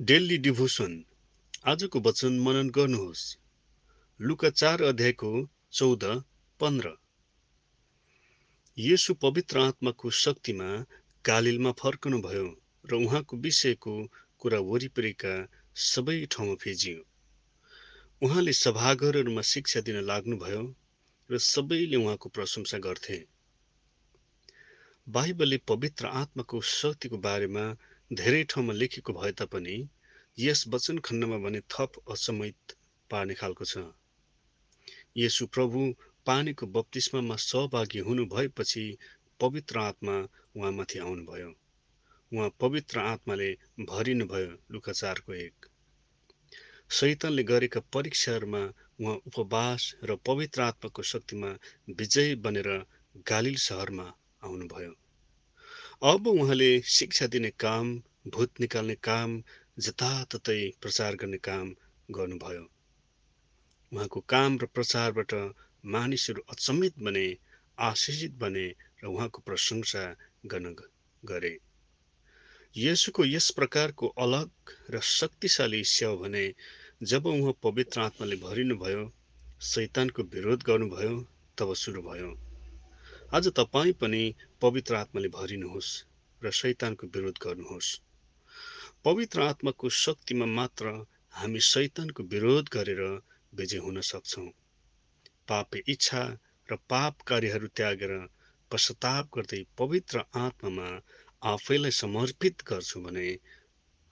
Daily devotion. आजको वचन मनन गर्नुहोस्। लुका चार अध्यायको चौध पन्ध्र। यसु पवित्र आत्माको शक्तिमा गालिलमा फर्कनुभयो र उहाँको विषयको कुरा वरिपरिका सबै ठाउँमा फिजियो। उहाँले सभाघरहरूमा शिक्षा दिन लाग्नुभयो र सबैले उहाँको प्रशंसा गर्थे। बाइबलले पवित्र आत्माको शक्तिको बारेमा धेरै ठाउँमा लेखेको भए तापनि यस वचन खण्डमा भने थप असमयित पार्ने खालको छ। यसु प्रभु पानीको बप्तिस्मामा सहभागी हुनु भएपछि पवित्र आत्मा उहाँमाथि आउनुभयो। उहाँ पवित्र आत्माले भरिनुभयो लुका चारको एक। शैतानले गरेका परीक्षाहरूमा उहाँ उपवास र पवित्र आत्माको शक्तिमा विजय बनेर गालिल सहरमा आउनुभयो। अब उहाँले शिक्षा दिने काम भूत निकाल्ने काम जताततै प्रचार गर्ने काम गर्नुभयो। उहाँको काम र प्रचारबाट मानिसहरू अचम्मित बने आशिषित बने र उहाँको प्रशंसा गर्न गरे। यसुको यस प्रकारको अलग र शक्तिशाली सेवा भने जब उहाँ पवित्र आत्माले भरिनुभयो शैतानको विरोध गर्नुभयो तब सुरु भयो। आज तपाईँ पनि पवित्र आत्माले भरिनुहोस् र शैतानको विरोध गर्नुहोस्। पवित्र आत्माको शक्तिमा मात्र हामी शैतानको विरोध गरेर विजय हुन सक्छौँ। पापे इच्छा र पाप कार्यहरू त्यागेर पश्चाताप गर्दै पवित्र आत्मामा आफैलाई समर्पित गर्छु भने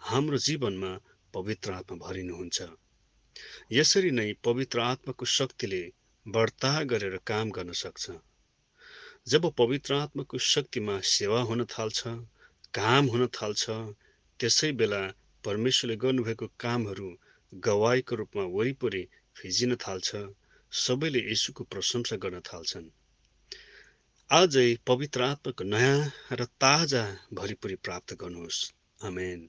हाम्रो जीवनमा पवित्र आत्मा भरिनुहुन्छ। यसरी नै पवित्र आत्माको शक्तिले बढ्ता गरेर काम गर्न सक्छ। जब पवित्र आत्माको शक्तिमा सेवा हुन थाल्छ काम हुन थाल्छ त्यसै बेला परमेश्वरले गर्नुभएको कामहरू गवाईको रूपमा वरिपरि फिजिन थाल्छ सबैले यसुको प्रशंसा गर्न थाल्छन्। आजै पवित्र आत्माको नयाँ र ताजा भरिपुरी प्राप्त गर्नुहोस्। आमेन।